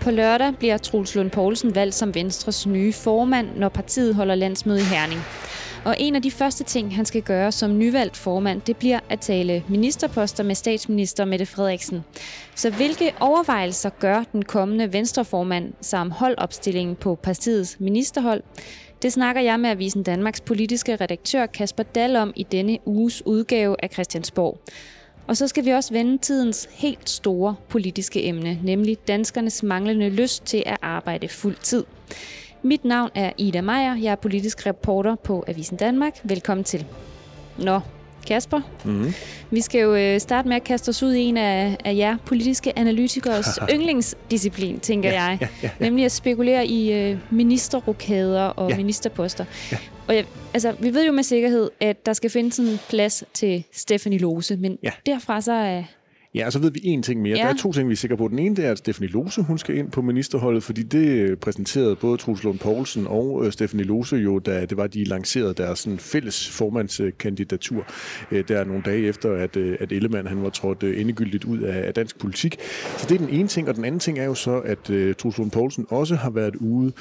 På lørdag bliver Truls Lund Poulsen valgt som Venstres nye formand, når partiet holder landsmøde i Herning. Og en af de første ting, han skal gøre som nyvalgt formand, det bliver at tale ministerposter med statsminister Mette Frederiksen. Så hvilke overvejelser gør den kommende venstreformand samt holdopstillingen på partiets ministerhold? Det snakker jeg med Avisen Danmarks politiske redaktør Kasper Dahl om i denne uges udgave af Christiansborg. Og så skal vi også vende tidens helt store politiske emne, nemlig danskernes manglende lyst til at arbejde fuld tid. Mit navn er Ida Meier, jeg er politisk reporter på Avisen Danmark. Velkommen til. Nå, Kasper, mm-hmm. vi skal jo øh, starte med at kaste os ud i en af, af jer politiske analytikers yndlingsdisciplin, tænker ja, jeg. Ja, ja, ja. Nemlig at spekulere i øh, ministerrokader og ja. ministerposter. Ja. Og jeg, altså, vi ved jo med sikkerhed, at der skal findes en plads til Stephanie Lose, men ja. derfra så er Ja, og så ved vi en ting mere. Ja. Der er to ting, vi er sikre på. Den ene det er, at Stephanie Lose hun skal ind på ministerholdet, fordi det øh, præsenterede både Truls Lund Poulsen og øh, Stephanie Lose jo, da det var, de lancerede deres sådan, fælles formandskandidatur. Øh, der nogle dage efter, at, at Ellemann han var trådt endegyldigt ud af, af dansk politik. Så det er den ene ting, og den anden ting er jo så, at uh, Truls Lund Poulsen også har været ude,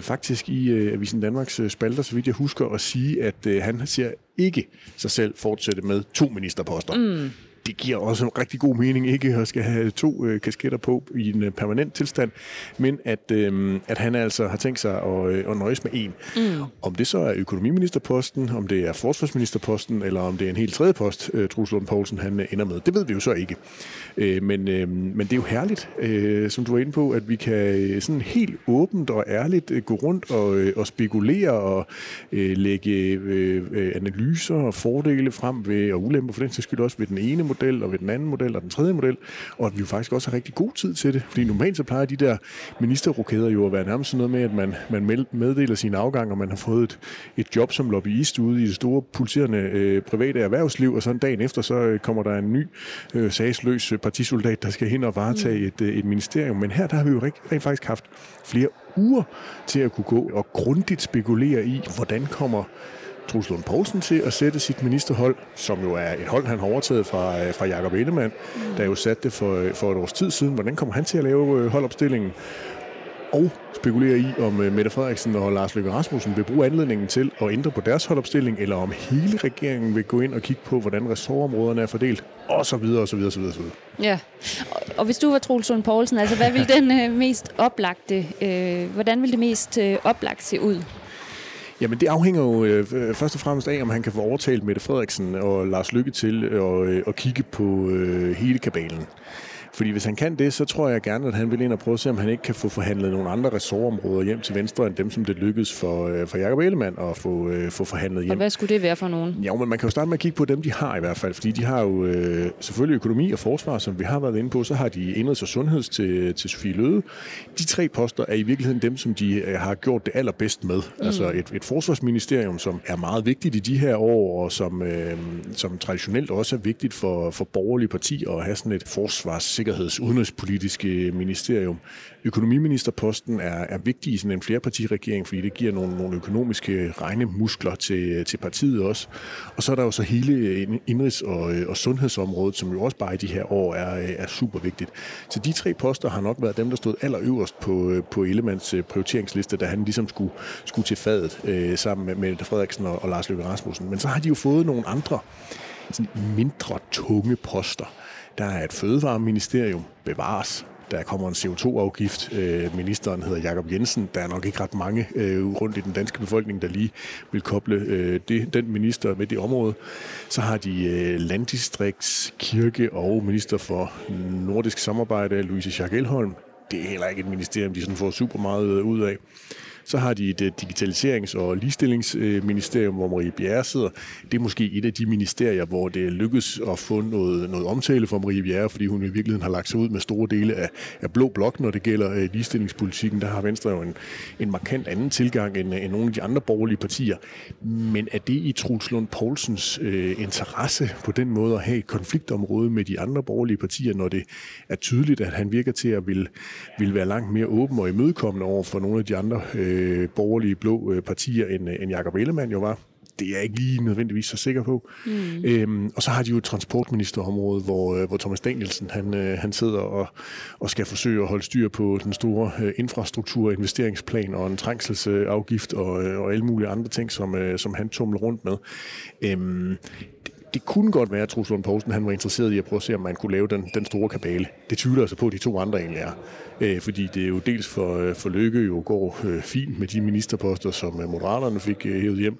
faktisk i uh, Avisen Danmarks spalter, så vidt jeg husker, at sige, at han ser ikke sig selv fortsætte med to ministerposter. Mm det giver også en rigtig god mening ikke at skal have to øh, kasketter på i en øh, permanent tilstand, men at, øh, at han altså har tænkt sig at, øh, at nøjes med en. Mm. Om det så er økonomiministerposten, om det er forsvarsministerposten, eller om det er en helt tredje post, øh, Truls Lund Poulsen han øh, ender med, det ved vi jo så ikke. Øh, men, øh, men det er jo herligt, øh, som du var inde på, at vi kan øh, sådan helt åbent og ærligt øh, gå rundt og, øh, og spekulere og øh, lægge øh, analyser og fordele frem ved, og ulemper for den sags skyld også ved den ene model, og ved den anden model, og den tredje model, og at vi jo faktisk også har rigtig god tid til det. Fordi normalt så plejer de der ministerrokæder jo at være nærmest sådan noget med, at man, man meddeler sin afgang, og man har fået et, et job som lobbyist ude i det store pulserende øh, private erhvervsliv, og så en dag efter, så øh, kommer der en ny øh, sagsløs øh, partisoldat, der skal hen og varetage mm. et, øh, et ministerium. Men her der har vi jo rent, rent faktisk haft flere uger til at kunne gå og grundigt spekulere i, hvordan kommer Truls Lund Poulsen til at sætte sit ministerhold, som jo er et hold, han har overtaget fra, øh, fra Jakob Ellemann, mm. der jo satte det for, øh, for et års tid siden. Hvordan kommer han til at lave øh, holdopstillingen? Og spekulere i, om Mette Frederiksen og Lars Løkke Rasmussen vil bruge anledningen til at ændre på deres holdopstilling, eller om hele regeringen vil gå ind og kigge på, hvordan ressortområderne er fordelt, og så videre, og så videre, og så videre. Ja, og hvis du var Troels Lund Poulsen, altså hvad vil den øh, mest oplagte, øh, hvordan vil det mest øh, oplagt se ud? Jamen det afhænger jo øh, først og fremmest af, om han kan få overtalt Mette Frederiksen og Lars Lykke til at, øh, at kigge på øh, hele kabalen. Fordi hvis han kan det, så tror jeg gerne, at han vil ind og prøve at se, om han ikke kan få forhandlet nogle andre ressortområder hjem til venstre, end dem, som det lykkedes for, øh, for Jacob Ellemann at få, øh, få forhandlet hjem. Og hvad skulle det være for nogen? Ja, men man kan jo starte med at kigge på dem, de har i hvert fald, fordi de har jo øh, selvfølgelig økonomi og forsvar, som vi har været inde på, så har de indrigs og sundheds til, til Sofie Løde. De tre poster er i virkeligheden dem, som de øh, har gjort det allerbedst med. Mm. Altså et, et forsvarsministerium, som er meget vigtigt i de her år, og som, øh, som traditionelt også er vigtigt for, for borgerlige partier at have sådan et forsvarssikkerheds udenrigspolitiske øh, ministerium. Økonomiministerposten er, er vigtig i sådan en flerpartiregering, fordi det giver nogle, nogle økonomiske regnemuskler til, øh, til partiet også. Og så er der jo så hele øh, indrigs- og, og sundhedsområdet, som jo også bare i de her år er, er super vigtigt. Så de tre poster har nok været dem, der stod allerøverst på, på Ellemands prioriteringsliste, da han ligesom skulle, skulle til fadet øh, sammen med Mette Frederiksen og, og Lars Løkke Rasmussen. Men så har de jo fået nogle andre sådan mindre tunge poster. Der er et fødevareministerium, bevares. Der kommer en CO2-afgift. Øh, ministeren hedder Jakob Jensen. Der er nok ikke ret mange øh, rundt i den danske befolkning, der lige vil koble øh, det, den minister med det område. Så har de landdistrikts, kirke og minister for nordisk samarbejde, Louise Schack Elholm. Det er heller ikke et ministerium, de sådan får super meget ud af. Så har de et øh, digitaliserings- og ligestillingsministerium, hvor Marie Bjerre sidder. Det er måske et af de ministerier, hvor det lykkes at få noget, noget omtale for Marie Bjerre, fordi hun i virkeligheden har lagt sig ud med store dele af, af blå blok, når det gælder øh, ligestillingspolitikken. Der har Venstre jo en, en markant anden tilgang end, øh, end nogle af de andre borgerlige partier. Men er det i Truls Lund Poulsens øh, interesse på den måde at have et konfliktområde med de andre borgerlige partier, når det er tydeligt, at han virker til at vil, vil være langt mere åben og imødekommende over for nogle af de andre øh, øh, borgerlige blå øh, partier, end, øh, end Jakob Ellemann jo var. det er jeg ikke lige nødvendigvis så sikker på. Mm. Øhm, og så har de jo et transportministerområde, hvor, øh, hvor Thomas Danielsen han, øh, han sidder og, og skal forsøge at holde styr på den store øh, infrastruktur, investeringsplan og en trængselsafgift og, øh, og alle mulige andre ting, som, øh, som han tumler rundt med. Øhm, det kunne godt være, at Truls Lund Poulsen han var interesseret i at prøve at se, om man kunne lave den, den store kabale. Det tyder altså på, at de to andre egentlig er. Øh, fordi det er jo dels for, øh, for Lykke jo går øh, fint med de ministerposter, som øh, Moderaterne fik øh, hævet hjem,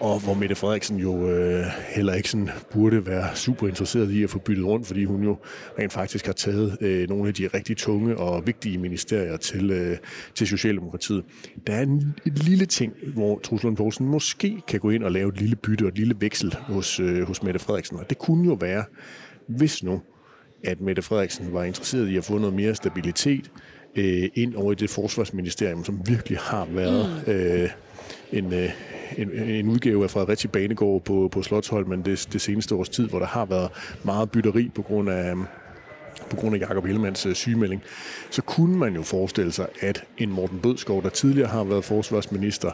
og hvor Mette Frederiksen jo øh, heller ikke sådan burde være super interesseret i at få byttet rundt, fordi hun jo rent faktisk har taget øh, nogle af de rigtig tunge og vigtige ministerier til, øh, til Socialdemokratiet. Der er en, en lille ting, hvor Truls Lund Poulsen måske kan gå ind og lave et lille bytte og et lille veksel hos, øh, hos Mette Frederiksen, og det kunne jo være, hvis nu at Mette Frederiksen var interesseret i at få noget mere stabilitet øh, ind over i det forsvarsministerium, som virkelig har været mm. øh, en, øh, en, en udgave af Fredericia Banegård på, på Slottsholmen det, det seneste års tid, hvor der har været meget bytteri på grund af, på grund af Jakob Ellemanns øh, sygemelding, så kunne man jo forestille sig, at en Morten Bødskov, der tidligere har været forsvarsminister,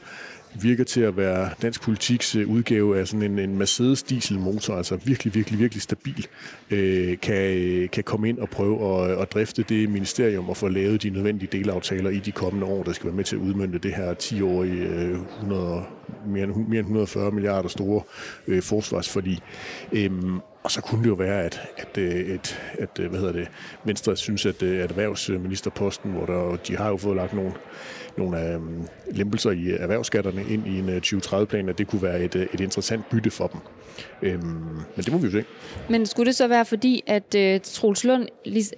virker til at være dansk politiks øh, udgave af sådan en, en Mercedes dieselmotor, altså virkelig, virkelig, virkelig stabil, øh, kan, øh, kan komme ind og prøve at, at drifte det ministerium og få lavet de nødvendige delaftaler i de kommende år, der skal være med til at udmønte det her 10-årige øh, 100, mere, end, mere end 140 milliarder store øh, forsvarsforlig. Øh, og så kunne det jo være, at, at, øh, at, at hvad hedder det, Venstre synes, at, øh, at erhvervsministerposten, hvor der, de har jo fået lagt nogle nogle um, lempelser i erhvervsskatterne ind i en 2030-plan, at det kunne være et, et interessant bytte for dem. Øhm, men det må vi jo se. Men skulle det så være fordi, at øh, Troels Lund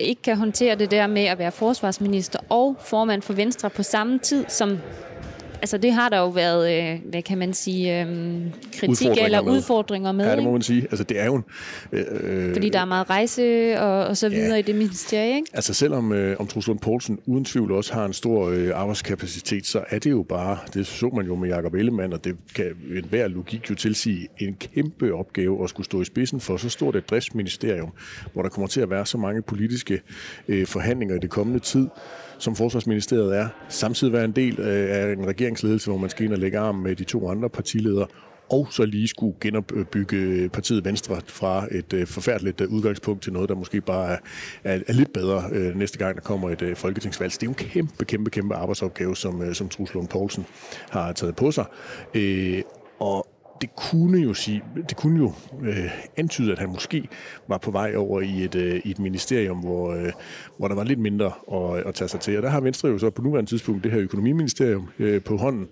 ikke kan håndtere det der med at være forsvarsminister og formand for Venstre på samme tid, som altså det har der jo været, øh, hvad kan man sige, øh, kritik udfordringer eller med. udfordringer med. Ja, det må man sige. Altså det er jo en... Øh, Fordi der er meget rejse og, og så videre ja. i det ministerie, ikke? Altså selvom øh, om Truls Lund Poulsen uden tvivl også har en stor øh, arbejdskapacitet, så er det jo bare, det så man jo med Jacob Ellemann, og det kan enhver logik jo tilsige, en kæmpe opgave at skulle stå i spidsen for så stort et driftsministerium, hvor der kommer til at være så mange politiske øh, forhandlinger i det kommende tid, som Forsvarsministeriet er, samtidig være en del øh, af en regeringsledelse, hvor man skal ind og lægge arm med de to andre partiledere, og så lige skulle genopbygge partiet Venstre fra et øh, forfærdeligt øh, udgangspunkt til noget, der måske bare er, er, er lidt bedre næste gang, der kommer et folketingsvalg. Så det er jo en kæmpe, kæmpe, kæmpe arbejdsopgave, som, som Truslund Poulsen har taget på sig. Øh, og det kunne jo sige, det kunne jo øh, antyde, at han måske var på vej over i et, øh, i et ministerium, hvor, øh, hvor der var lidt mindre at, at tage sig til. Og der har Venstre jo så på nuværende tidspunkt det her økonomiministerium øh, på hånden.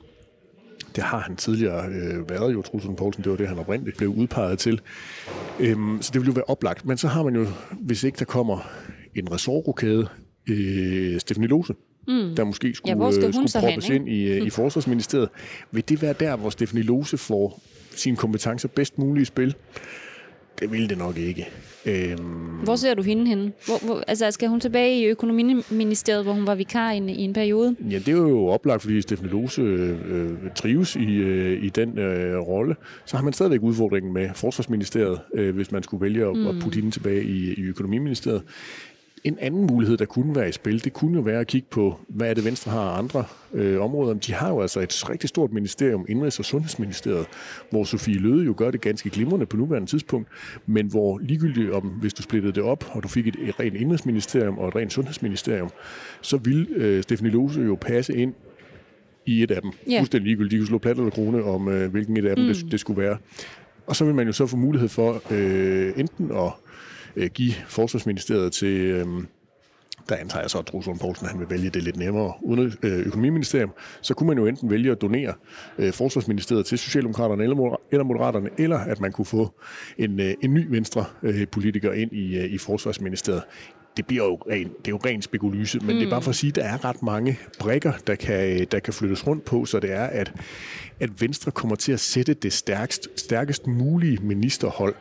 Det har han tidligere øh, været jo, Trulsund Poulsen, det var det, han oprindeligt blev udpeget til. Øhm, så det vil jo være oplagt. Men så har man jo, hvis ikke der kommer en ressortrokade, øh, Stefanie Lose, mm. der måske skulle, ja, skulle proppes ind i, øh, i Forsvarsministeriet. Vil det være der, hvor Stefanie Lose får sine kompetencer bedst muligt i spil? Det ville det nok ikke. Øhm... Hvor ser du hende henne? Hvor, hvor, altså, skal hun tilbage i økonomiministeriet, hvor hun var vikar i en, i en periode? Ja, det er jo oplagt, fordi Stefan Lose øh, trives i, øh, i den øh, rolle. Så har man stadigvæk udfordringen med forsvarsministeriet, øh, hvis man skulle vælge at, mm. at putte hende tilbage i, i økonomiministeriet. En anden mulighed, der kunne være i spil, det kunne jo være at kigge på, hvad er det Venstre har andre øh, områder. De har jo altså et rigtig stort ministerium, Indrigs- og Sundhedsministeriet, hvor Sofie Løde jo gør det ganske glimrende på nuværende tidspunkt, men hvor ligegyldigt om, hvis du splittede det op, og du fik et, et rent indrigsministerium og et rent sundhedsministerium, så vil øh, Stefanie Lose jo passe ind i et af dem. Yeah. Fuldstændig ligegyldigt. De kunne slå plat eller krone om, øh, hvilken et af dem mm. det, det skulle være. Og så vil man jo så få mulighed for øh, enten at øh, give Forsvarsministeriet til... Øh, der antager jeg så, at Truls Poulsen han vil vælge det lidt nemmere uden øh, økonomiministerium, så kunne man jo enten vælge at donere øh, Forsvarsministeriet til Socialdemokraterne eller, eller Moderaterne, eller at man kunne få en, øh, en ny venstre øh, politiker ind i, øh, i Forsvarsministeriet det bliver jo ren, det er jo ren spekulyse, men mm. det er bare for at sige, at der er ret mange brækker, der kan, øh, der kan flyttes rundt på, så det er, at, at Venstre kommer til at sætte det stærkest, stærkest mulige ministerhold,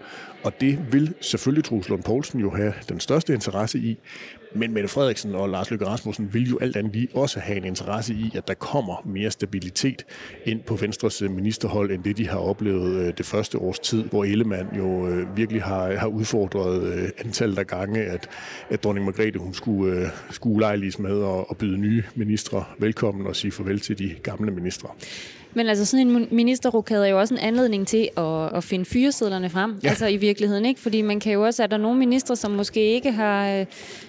og det vil selvfølgelig Truls Lund Poulsen jo have den største interesse i, men Mette Frederiksen og Lars Løkke Rasmussen vil jo alt andet lige også have en interesse i, at der kommer mere stabilitet ind på Venstres øh, ministerhold, end det de har oplevet øh, det første års tid, hvor Ellemann jo øh, virkelig har, har udfordret antallet af gange, at, at dronning Margrethe hun skulle, skulle ulejliges med at, at byde nye ministre velkommen og sige farvel til de gamle ministre. Men altså sådan en ministerrokade er jo også en anledning til at, at finde fyresedlerne frem. Ja. Altså i virkeligheden, ikke? Fordi man kan jo også, er der nogle ministre, som måske ikke har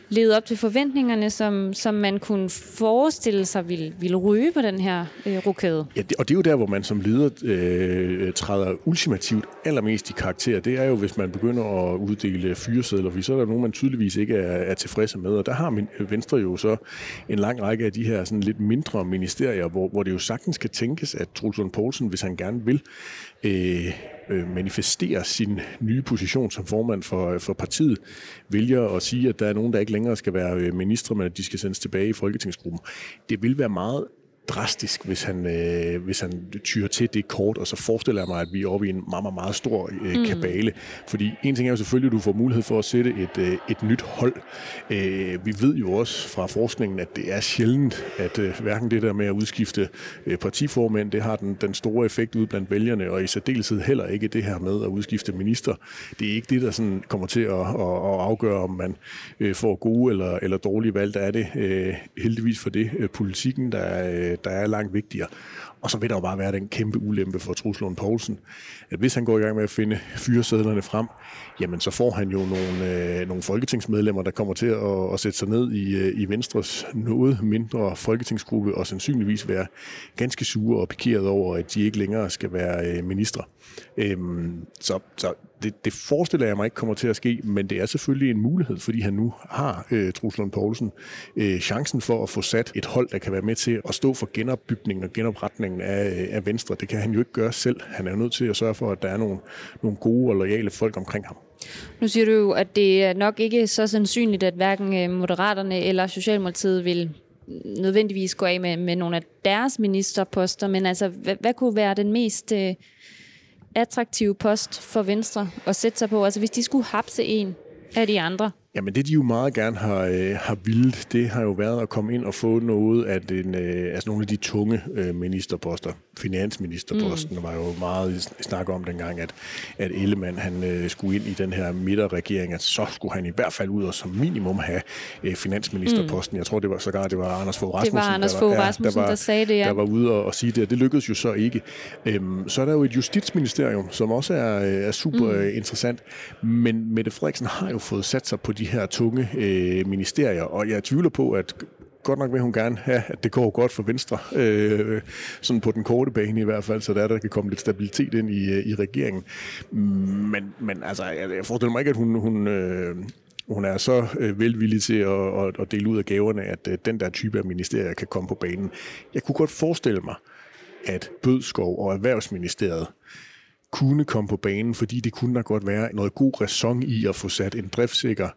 levede levet op til forventningerne, som, som man kunne forestille sig ville, ville ryge på den her øh, rokade. Ja, det, og det er jo der, hvor man som leder øh, træder ultimativt allermest i karakter. Det er jo, hvis man begynder at uddele fyresedler, for så er der nogen, man tydeligvis ikke er, er tilfredse med. Og der har min, øh, Venstre jo så en lang række af de her sådan lidt mindre ministerier, hvor, hvor det jo sagtens kan tænkes, at Truls Poulsen, hvis han gerne vil, øh, øh manifesterer sin nye position som formand for, øh, for partiet, vælger at sige, at der er nogen, der ikke længere skal være øh, ministre, men at de skal sendes tilbage i Folketingsgruppen. Det vil være meget drastisk, hvis han, øh, hvis han tyrer til det kort, og så forestiller jeg mig, at vi er oppe i en meget, meget, meget stor øh, mm. kabale. Mm. Fordi en ting er jo selvfølgelig, at du får mulighed for at sætte et, øh, et nyt hold. Øh, vi ved jo også fra forskningen, at det er sjældent, at øh, hverken det der med at udskifte øh, partiformænd, det har den, den store effekt ud blandt vælgerne, og i særdeleshed heller ikke det her med at udskifte minister. Det er ikke det, der sådan kommer til at, at, at afgøre, om man øh, får gode eller, eller dårlige valg. Der er det øh, heldigvis for det øh, politikken, der, øh, der er langt vigtigere. Og så vil der jo bare være den kæmpe ulempe for Truslund Poulsen, at hvis han går i gang med at finde fyresedlerne frem, jamen så får han jo nogle, øh, nogle folketingsmedlemmer, der kommer til at, at sætte sig ned i, øh, i Venstres noget mindre folketingsgruppe, og sandsynligvis være ganske sure og pikeret over, at de ikke længere skal være øh, ministre. Øhm, så så det, det forestiller jeg mig ikke kommer til at ske, men det er selvfølgelig en mulighed, fordi han nu har, øh, Truslund Poulsen, øh, chancen for at få sat et hold, der kan være med til at stå for genopbygningen og genopretningen af, af Venstre. Det kan han jo ikke gøre selv. Han er jo nødt til at sørge for, at der er nogle, nogle gode og lojale folk omkring ham. Nu siger du jo, at det er nok ikke så sandsynligt, at hverken øh, Moderaterne eller Socialdemokratiet vil nødvendigvis gå af med, med nogle af deres ministerposter, men altså, hvad, hvad kunne være den mest øh, attraktive post for Venstre at sætte sig på? Altså, hvis de skulle hapse en af de andre, Jamen det, de jo meget gerne har, øh, har vildt, det har jo været at komme ind og få noget af den, øh, altså nogle af de tunge øh, ministerposter. Finansministerposten mm. var jo meget snak om dengang, at, at Ellemann han øh, skulle ind i den her midterregering, at så skulle han i hvert fald ud og som minimum have øh, finansministerposten. Mm. Jeg tror, det var sågar det var Anders Fogh Rasmussen, det var Anders Fogh Rasmussen der, var, der sagde det, ja. der var ude og, og sige det, og det lykkedes jo så ikke. Øhm, så er der jo et justitsministerium, som også er, øh, er super mm. interessant, men Mette Frederiksen har jo fået sat sig på de her tunge øh, ministerier, og jeg tvivler på, at godt nok vil hun gerne have, at det går godt for Venstre, øh, sådan på den korte bane i hvert fald, så der, der kan komme lidt stabilitet ind i, øh, i regeringen. Men, men altså, jeg, jeg forestiller mig ikke, at hun, hun øh, hun er så øh, velvillig til at, at, at dele ud af gaverne, at øh, den der type af ministerier kan komme på banen. Jeg kunne godt forestille mig, at Bødskov og Erhvervsministeriet kunne komme på banen, fordi det kunne da godt være noget god ræson i at få sat en driftsikker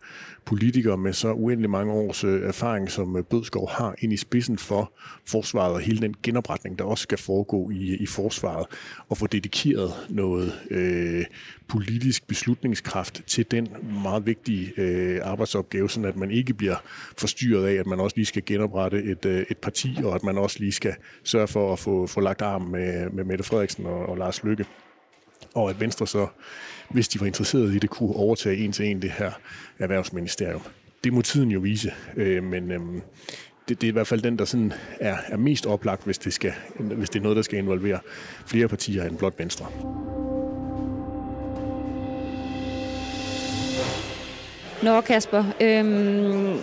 politiker med så uendelig mange års øh, erfaring, som øh, Bødskov har, ind i spidsen for forsvaret og hele den genopretning, der også skal foregå i, i forsvaret, og få dedikeret noget øh, politisk beslutningskraft til den meget vigtige øh, arbejdsopgave, sådan at man ikke bliver forstyrret af, at man også lige skal genoprette et, øh, et parti, og at man også lige skal sørge for at få, få lagt arm med, med Mette Frederiksen og, og Lars Lykke og at Venstre så, hvis de var interesseret i det, kunne overtage en til en det her erhvervsministerium. Det må tiden jo vise, øh, men øh, det, det er i hvert fald den, der sådan er, er mest oplagt, hvis det, skal, hvis det er noget, der skal involvere flere partier end blot Venstre. Nå, Kasper. Øhm,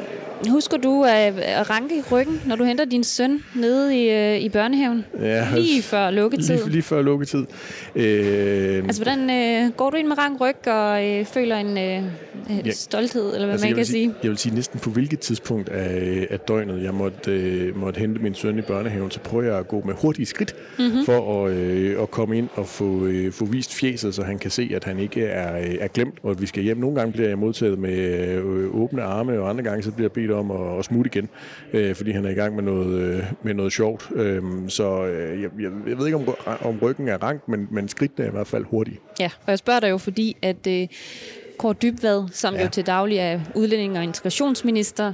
Husker du at, ranke ryggen, når du henter din søn nede i, øh, i børnehaven? Ja, lige før lukketid. Lige, lige før lukketid. Øh, altså, hvordan øh, går du ind med rank ryg og øh, føler en øh, ja, stolthed, eller hvad altså, man kan sige, sige? Jeg vil sige næsten på hvilket tidspunkt af, af døgnet, jeg måtte, øh, måtte hente min søn i børnehaven, så prøver jeg at gå med hurtige skridt mm-hmm. for at, øh, at komme ind og få, øh, få vist fjeset, så han kan se, at han ikke er, øh, er glemt, og at vi skal hjem. Nogle gange bliver jeg modtaget med øh, åbne arme, og andre gange så bliver jeg bedt om at, at smutte igen, øh, fordi han er i gang med noget, øh, med noget sjovt. Øh, så øh, jeg, jeg, jeg ved ikke, om, om ryggen er rank, men, men skridtene er i hvert fald hurtige. Ja, og jeg spørger dig jo, fordi at øh, Kåre Dybvad, som ja. jo til daglig er udlænding og integrationsminister,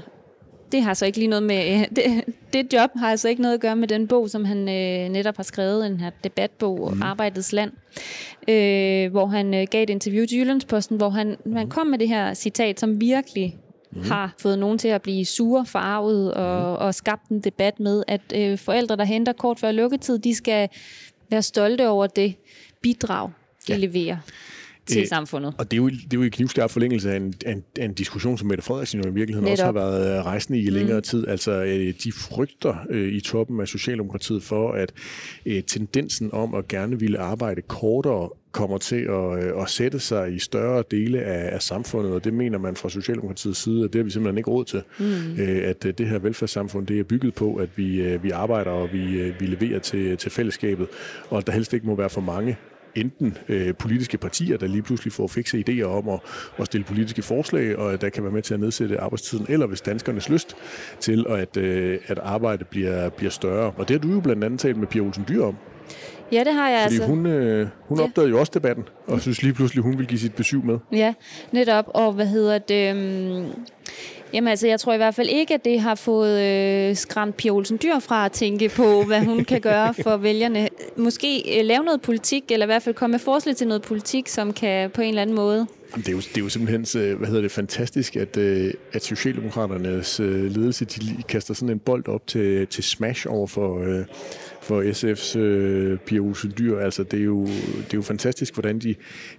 det har så ikke lige noget med, det, det job har altså ikke noget at gøre med den bog, som han øh, netop har skrevet, den her debatbog, mm. Arbejdets Land, øh, hvor han øh, gav et interview til Jyllandsposten, hvor han, mm. han kom med det her citat, som virkelig mm. har fået nogen til at blive sure, farvet og, mm. og skabt en debat med, at øh, forældre, der henter kort før lukketid, de skal være stolte over det bidrag, de ja. leverer til Æ, samfundet. Og det er jo, det er jo i knivskarp forlængelse af en, af, en, af en diskussion, som Mette Frederiksen jo i virkeligheden Netop. også har været øh, rejsende i længere mm. tid. Altså de frygter øh, i toppen af Socialdemokratiet for, at øh, tendensen om at gerne ville arbejde kortere kommer til at, øh, at sætte sig i større dele af, af samfundet, og det mener man fra Socialdemokratiets side, at det har vi simpelthen ikke råd til. Mm. Øh, at øh, det her velfærdssamfund, det er bygget på, at vi, vi arbejder og vi, vi leverer til, til fællesskabet, og at der helst ikke må være for mange enten øh, politiske partier, der lige pludselig får fikse idéer om at, at stille politiske forslag, og der kan være med til at nedsætte arbejdstiden, eller hvis danskernes lyst til, at, øh, at arbejde bliver, bliver større. Og det har du jo blandt andet talt med Pia Olsen Dyr om. Ja, det har jeg Fordi altså. hun, øh, hun ja. opdagede jo også debatten, og synes lige pludselig, hun vil give sit besøg med. Ja, netop. Og hvad hedder det... Um Jamen altså, jeg tror i hvert fald ikke, at det har fået øh, skræmt Pia Olsen Dyr fra at tænke på, hvad hun kan gøre for vælgerne. Måske øh, lave noget politik, eller i hvert fald komme med forslag til noget politik, som kan på en eller anden måde det er, jo, det er jo simpelthen øh, hvad hedder det, fantastisk, at, øh, at Socialdemokraternes øh, ledelse de kaster sådan en bold op til, til smash over for, for SF's øh, Pia Olsen Dyr. Altså, det er, jo, det er jo fantastisk, hvordan de,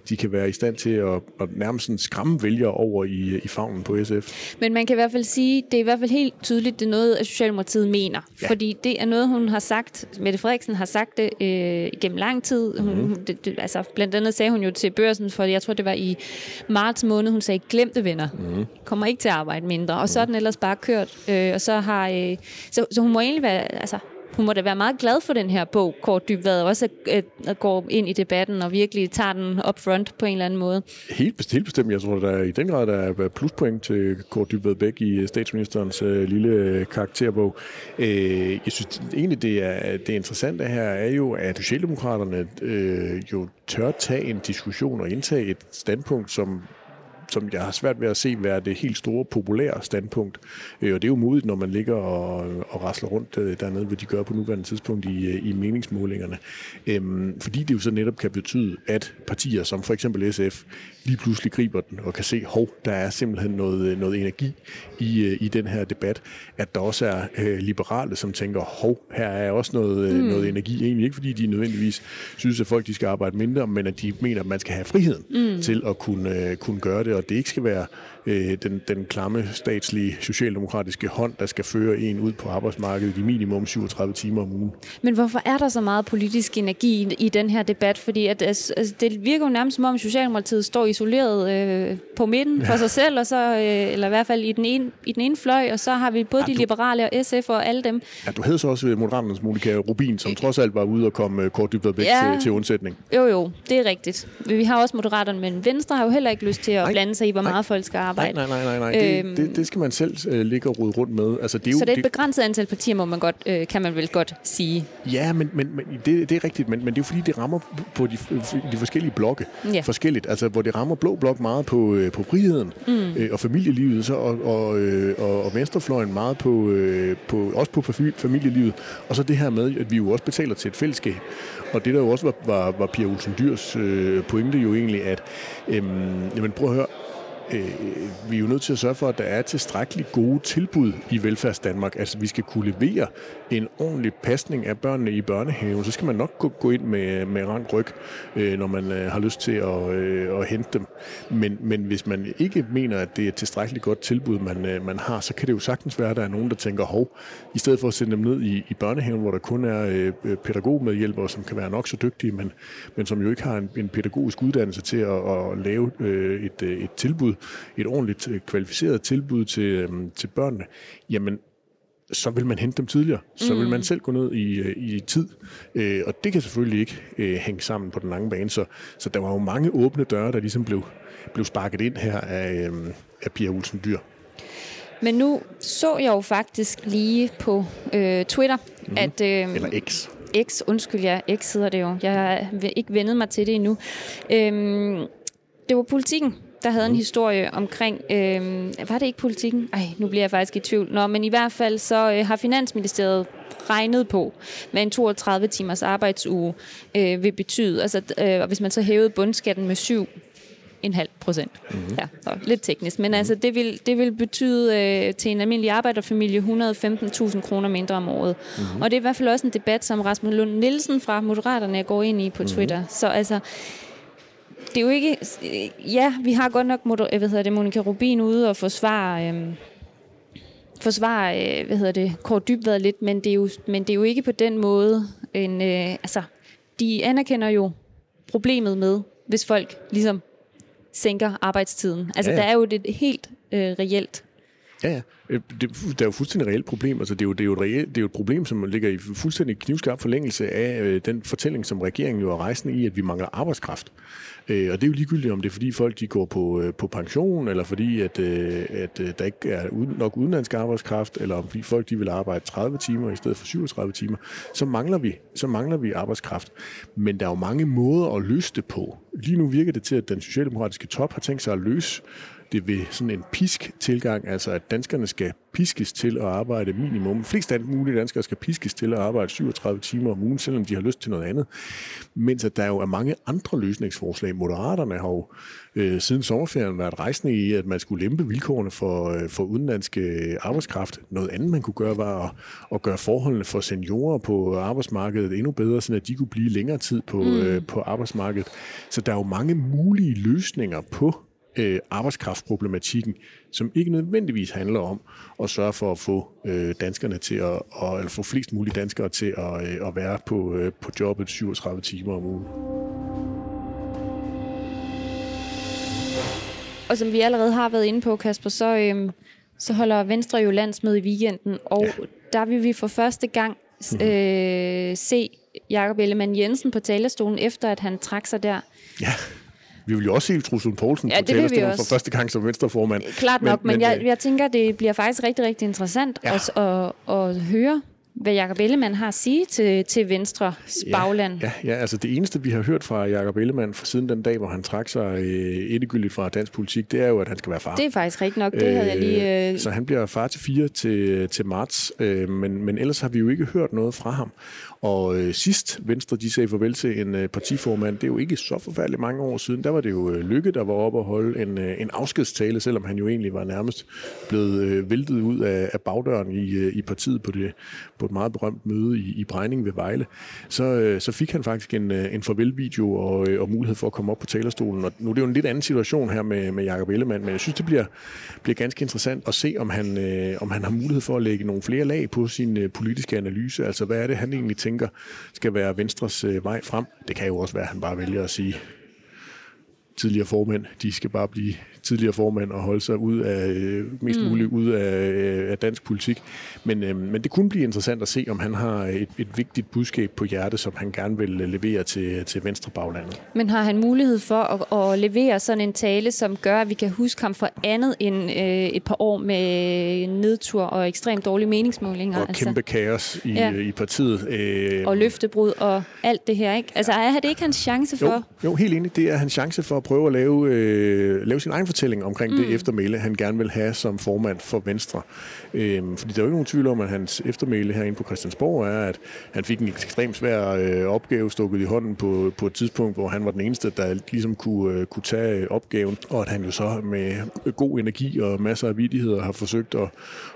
de kan være i stand til at, at nærmest sådan skræmme vælgere over i, i fagnen på SF. Men man kan i hvert fald sige, det er i hvert fald helt tydeligt, det er noget, at Socialdemokratiet mener. Ja. Fordi det er noget, hun har sagt, Mette Frederiksen har sagt det øh, gennem lang tid. Hun, mm. det, det, altså, blandt andet sagde hun jo til børsen, for jeg tror, det var i marts måned, hun sagde, glem det venner. Mm. Kommer ikke til at arbejde mindre. Og så er den ellers bare kørt. Øh, og så har... Øh, så, så hun må egentlig være... Altså, hun må da være meget glad for den her bog, Kort Dybvad, også øh, at, at gå ind i debatten og virkelig tager den up front på en eller anden måde. Helt, bestemt, helt bestemt. Jeg tror, der er i den grad der er øh, pluspoint til Kort Dybvad Bæk i øh, statsministerens uh, lille karakterbog. Uh, jeg synes egentlig, det er det interessante her er jo, at Socialdemokraterne uh, jo tør tage en diskussion og indtage et standpunkt, som som jeg har svært ved at se være det helt store populære standpunkt. Øh, og det er jo modigt, når man ligger og, og rasler rundt øh, dernede, hvad de gør på nuværende tidspunkt i, øh, i meningsmålingerne. Øhm, fordi det jo så netop kan betyde, at partier som for eksempel SF lige pludselig griber den og kan se, hov, der er simpelthen noget, noget energi i, i den her debat. At der også er øh, liberale, som tænker, hov, her er også noget, mm. noget energi. Egentlig ikke fordi de nødvendigvis synes, at folk de skal arbejde mindre, men at de mener, at man skal have friheden mm. til at kunne, øh, kunne gøre det, og det ikke skal være øh, den, den klamme statslige socialdemokratiske hånd, der skal føre en ud på arbejdsmarkedet i minimum 37 timer om ugen. Men hvorfor er der så meget politisk energi i, i den her debat? Fordi at, altså, det virker jo nærmest som om Socialdemokratiet står isoleret øh, på midten ja. for sig selv, og så, øh, eller i hvert fald i den, ene, i den ene fløj, og så har vi både ja, de liberale og SF og alle dem. Ja, du havde så også Moderaternes Monika Rubin, som trods alt var ude og komme øh, kort væk ja. til, til undsætning. Jo, jo, det er rigtigt. Vi har også Moderaterne, men Venstre har jo heller ikke lyst til at nej, blande sig i, hvor meget nej, folk skal arbejde. Nej, nej, nej, nej. nej. Øhm, det, det, det skal man selv øh, ligge og rode rundt med. Altså, det er jo, så det er et begrænset antal partier, må man godt, øh, kan man vel godt sige. Ja, men, men, men det, det er rigtigt, men, men det er jo fordi, det rammer på de, de forskellige blokke ja. forskelligt. Altså, hvor det rammer blå blok meget på, øh, på friheden mm. øh, og familielivet, så, og, og, øh, og, og venstrefløjen meget på, øh, på, også på familielivet. Og så det her med, at vi jo også betaler til et fællesskab. Og det der jo også var, var, var Pia Olsen Dyrs øh, pointe jo egentlig, at øh, jamen, prøv at høre, øh, vi er jo nødt til at sørge for, at der er tilstrækkeligt gode tilbud i velfærdsdanmark. Altså, vi skal kunne levere en ordentlig pasning af børnene i børnehaven. Så skal man nok gå, gå ind med, med rank ryg, øh, når man øh, har lyst til at, øh, at hente dem. Men, men hvis man ikke mener, at det er et tilstrækkeligt godt tilbud, man, øh, man har, så kan det jo sagtens være, at der er nogen, der tænker, hov, i stedet for at sende dem ned i, i børnehaven, hvor der kun er øh, øh pædagogmedhjælpere, som kan være nok så dygtige, men, men som jo ikke har en, en pædagogisk uddannelse til at, at lave øh, et, øh, et tilbud, et ordentligt øh, kvalificeret tilbud til, øh, til børnene, jamen så vil man hente dem tidligere. Så vil man mm. selv gå ned i, øh, i tid. Øh, og det kan selvfølgelig ikke øh, hænge sammen på den lange bane. Så, så der var jo mange åbne døre, der ligesom blev, blev sparket ind her af, øh, af Pia Olsen Dyr. Men nu så jeg jo faktisk lige på øh, Twitter, mm. at... Øh, Eller X. X, undskyld, ja, X hedder det jo. Jeg har ikke vendet mig til det endnu. Øh, det var politikken, der havde en mm. historie omkring, øh, var det ikke politikken? Ej, nu bliver jeg faktisk i tvivl. Nå, men i hvert fald så øh, har Finansministeriet regnet på, hvad en 32 timers arbejdsuge øh, vil betyde. Altså, øh, hvis man så hævede bundskatten med 7 en halv procent. Mm-hmm. Ja, så lidt teknisk. Men mm-hmm. altså, det vil, det vil betyde øh, til en almindelig arbejderfamilie 115.000 kroner mindre om året. Mm-hmm. Og det er i hvert fald også en debat, som Rasmus Lund Nielsen fra Moderaterne går ind i på mhm. Twitter. Mm-hmm. Så altså, det er jo ikke... Ja, vi har godt nok hvad hedder det, Monika Rubin ude og forsvare... Øh, forsvare, øh, hvad hedder det, Kåre Dybvad lidt, men det, er jo, men det er jo ikke på den måde en, øh, altså, de anerkender jo problemet med, hvis folk ligesom sænker arbejdstiden. Altså, ja, ja. der er jo det helt øh, reelt Ja, ja. Øh, det, der er jo fuldstændig reelt problem. Altså, det, er jo, det, er jo et reelt, det er jo et problem, som ligger i fuldstændig knivskarp forlængelse af øh, den fortælling, som regeringen jo er rejsende i, at vi mangler arbejdskraft. Øh, og det er jo ligegyldigt, om det er fordi folk de går på, øh, på pension, eller fordi at, øh, at øh, der ikke er uden, nok udenlandsk arbejdskraft, eller om fordi folk de vil arbejde 30 timer i stedet for 37 timer, så mangler vi, så mangler vi arbejdskraft. Men der er jo mange måder at løse det på. Lige nu virker det til, at den socialdemokratiske top har tænkt sig at løse det ved sådan en pisk-tilgang, altså at danskerne skal piskes til at arbejde minimum. Flest af mulige danskere skal piskes til at arbejde 37 timer om ugen, selvom de har lyst til noget andet. Mens at der jo er mange andre løsningsforslag. Moderaterne har jo øh, siden sommerferien været rejsende i, at man skulle lempe vilkårene for, øh, for udenlandske arbejdskraft. Noget andet, man kunne gøre, var at, at gøre forholdene for seniorer på arbejdsmarkedet endnu bedre, så at de kunne blive længere tid på, mm. øh, på arbejdsmarkedet. Så der er jo mange mulige løsninger på øh, arbejdskraftproblematikken, som ikke nødvendigvis handler om at sørge for at få øh, danskerne til at, og, eller få flest mulige danskere til at, øh, at være på, øh, på jobbet 37 timer om ugen. Og som vi allerede har været inde på, Kasper, så, øh, så holder Venstre jo landsmøde i weekenden, og ja. der vil vi for første gang mhm. øh, se Jakob Ellemann Jensen på talerstolen, efter at han trak sig der. Ja. Vi vil jo også se Truslund Poulsen ja, på talerstolen for første gang som venstreformand. Klart nok, men, men, jeg, øh, jeg tænker, det bliver faktisk rigtig, rigtig interessant ja. at, at, at høre, hvad Jakob Ellemann har at sige til, til Venstre bagland. Ja, ja, ja, altså det eneste, vi har hørt fra Jakob Ellemann for siden den dag, hvor han trak sig øh, endegyldigt fra dansk politik, det er jo, at han skal være far. Det er faktisk rigtigt nok, det øh, havde jeg lige... Øh... Så han bliver far til fire til, til marts, øh, men, men ellers har vi jo ikke hørt noget fra ham. Og øh, sidst Venstre de sagde farvel til en øh, partiformand, det er jo ikke så forfærdeligt mange år siden, der var det jo øh, Lykke, der var oppe og holde en, øh, en afskedstale, selvom han jo egentlig var nærmest blevet øh, væltet ud af, af bagdøren i, øh, i partiet på, det, på et meget berømt møde i, i Brejning ved Vejle. Så, øh, så fik han faktisk en, øh, en farvelvideo og, øh, og mulighed for at komme op på talerstolen. Og nu er det jo en lidt anden situation her med, med Jacob Ellemann, men jeg synes, det bliver, bliver ganske interessant at se, om han, øh, om han har mulighed for at lægge nogle flere lag på sin øh, politiske analyse. Altså, hvad er det, han egentlig tænker tænker skal være Venstres øh, vej frem. Det kan jo også være, at han bare vælger at sige, tidligere formænd, de skal bare blive tidligere formand og holde sig ud af, øh, mest mm. muligt ud af, øh, af dansk politik. Men, øh, men det kunne blive interessant at se, om han har et, et vigtigt budskab på hjerte, som han gerne vil øh, levere til, til Venstre baglandet. Men har han mulighed for at, at levere sådan en tale, som gør, at vi kan huske ham for andet end øh, et par år med nedtur og ekstremt dårlige meningsmålinger? Og altså. kæmpe kaos i, ja. i partiet. Øh, og løftebrud og alt det her, ikke? Altså er det ikke hans chance for? Jo, jo helt enig. Det er hans chance for at prøve at lave, øh, lave sin egen fortælling omkring mm. det eftermæle, han gerne vil have som formand for Venstre. Øhm, fordi der er jo ikke nogen tvivl om, at hans eftermæle herinde på Christiansborg er, at han fik en ekstremt svær øh, opgave stukket i hånden på, på et tidspunkt, hvor han var den eneste, der ligesom kunne, øh, kunne tage opgaven, og at han jo så med god energi og masser af vidigheder har forsøgt at,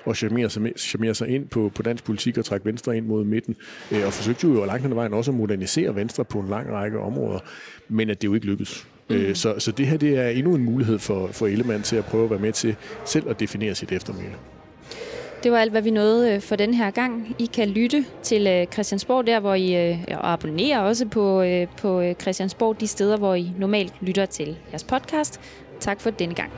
at charmere, sig, charmere sig ind på, på dansk politik og trække Venstre ind mod midten, øh, og forsøgte jo langt hen ad vejen også at modernisere Venstre på en lang række områder, men at det jo ikke lykkedes. Mm. Så, så det her det er endnu en mulighed for, for Ellemann til at prøve at være med til selv at definere sit eftermæle. Det var alt, hvad vi nåede øh, for den her gang. I kan lytte til øh, Christiansborg, der hvor I og abonnerer også på, på Christiansborg, de steder, hvor I normalt lytter til jeres podcast. Tak for denne gang.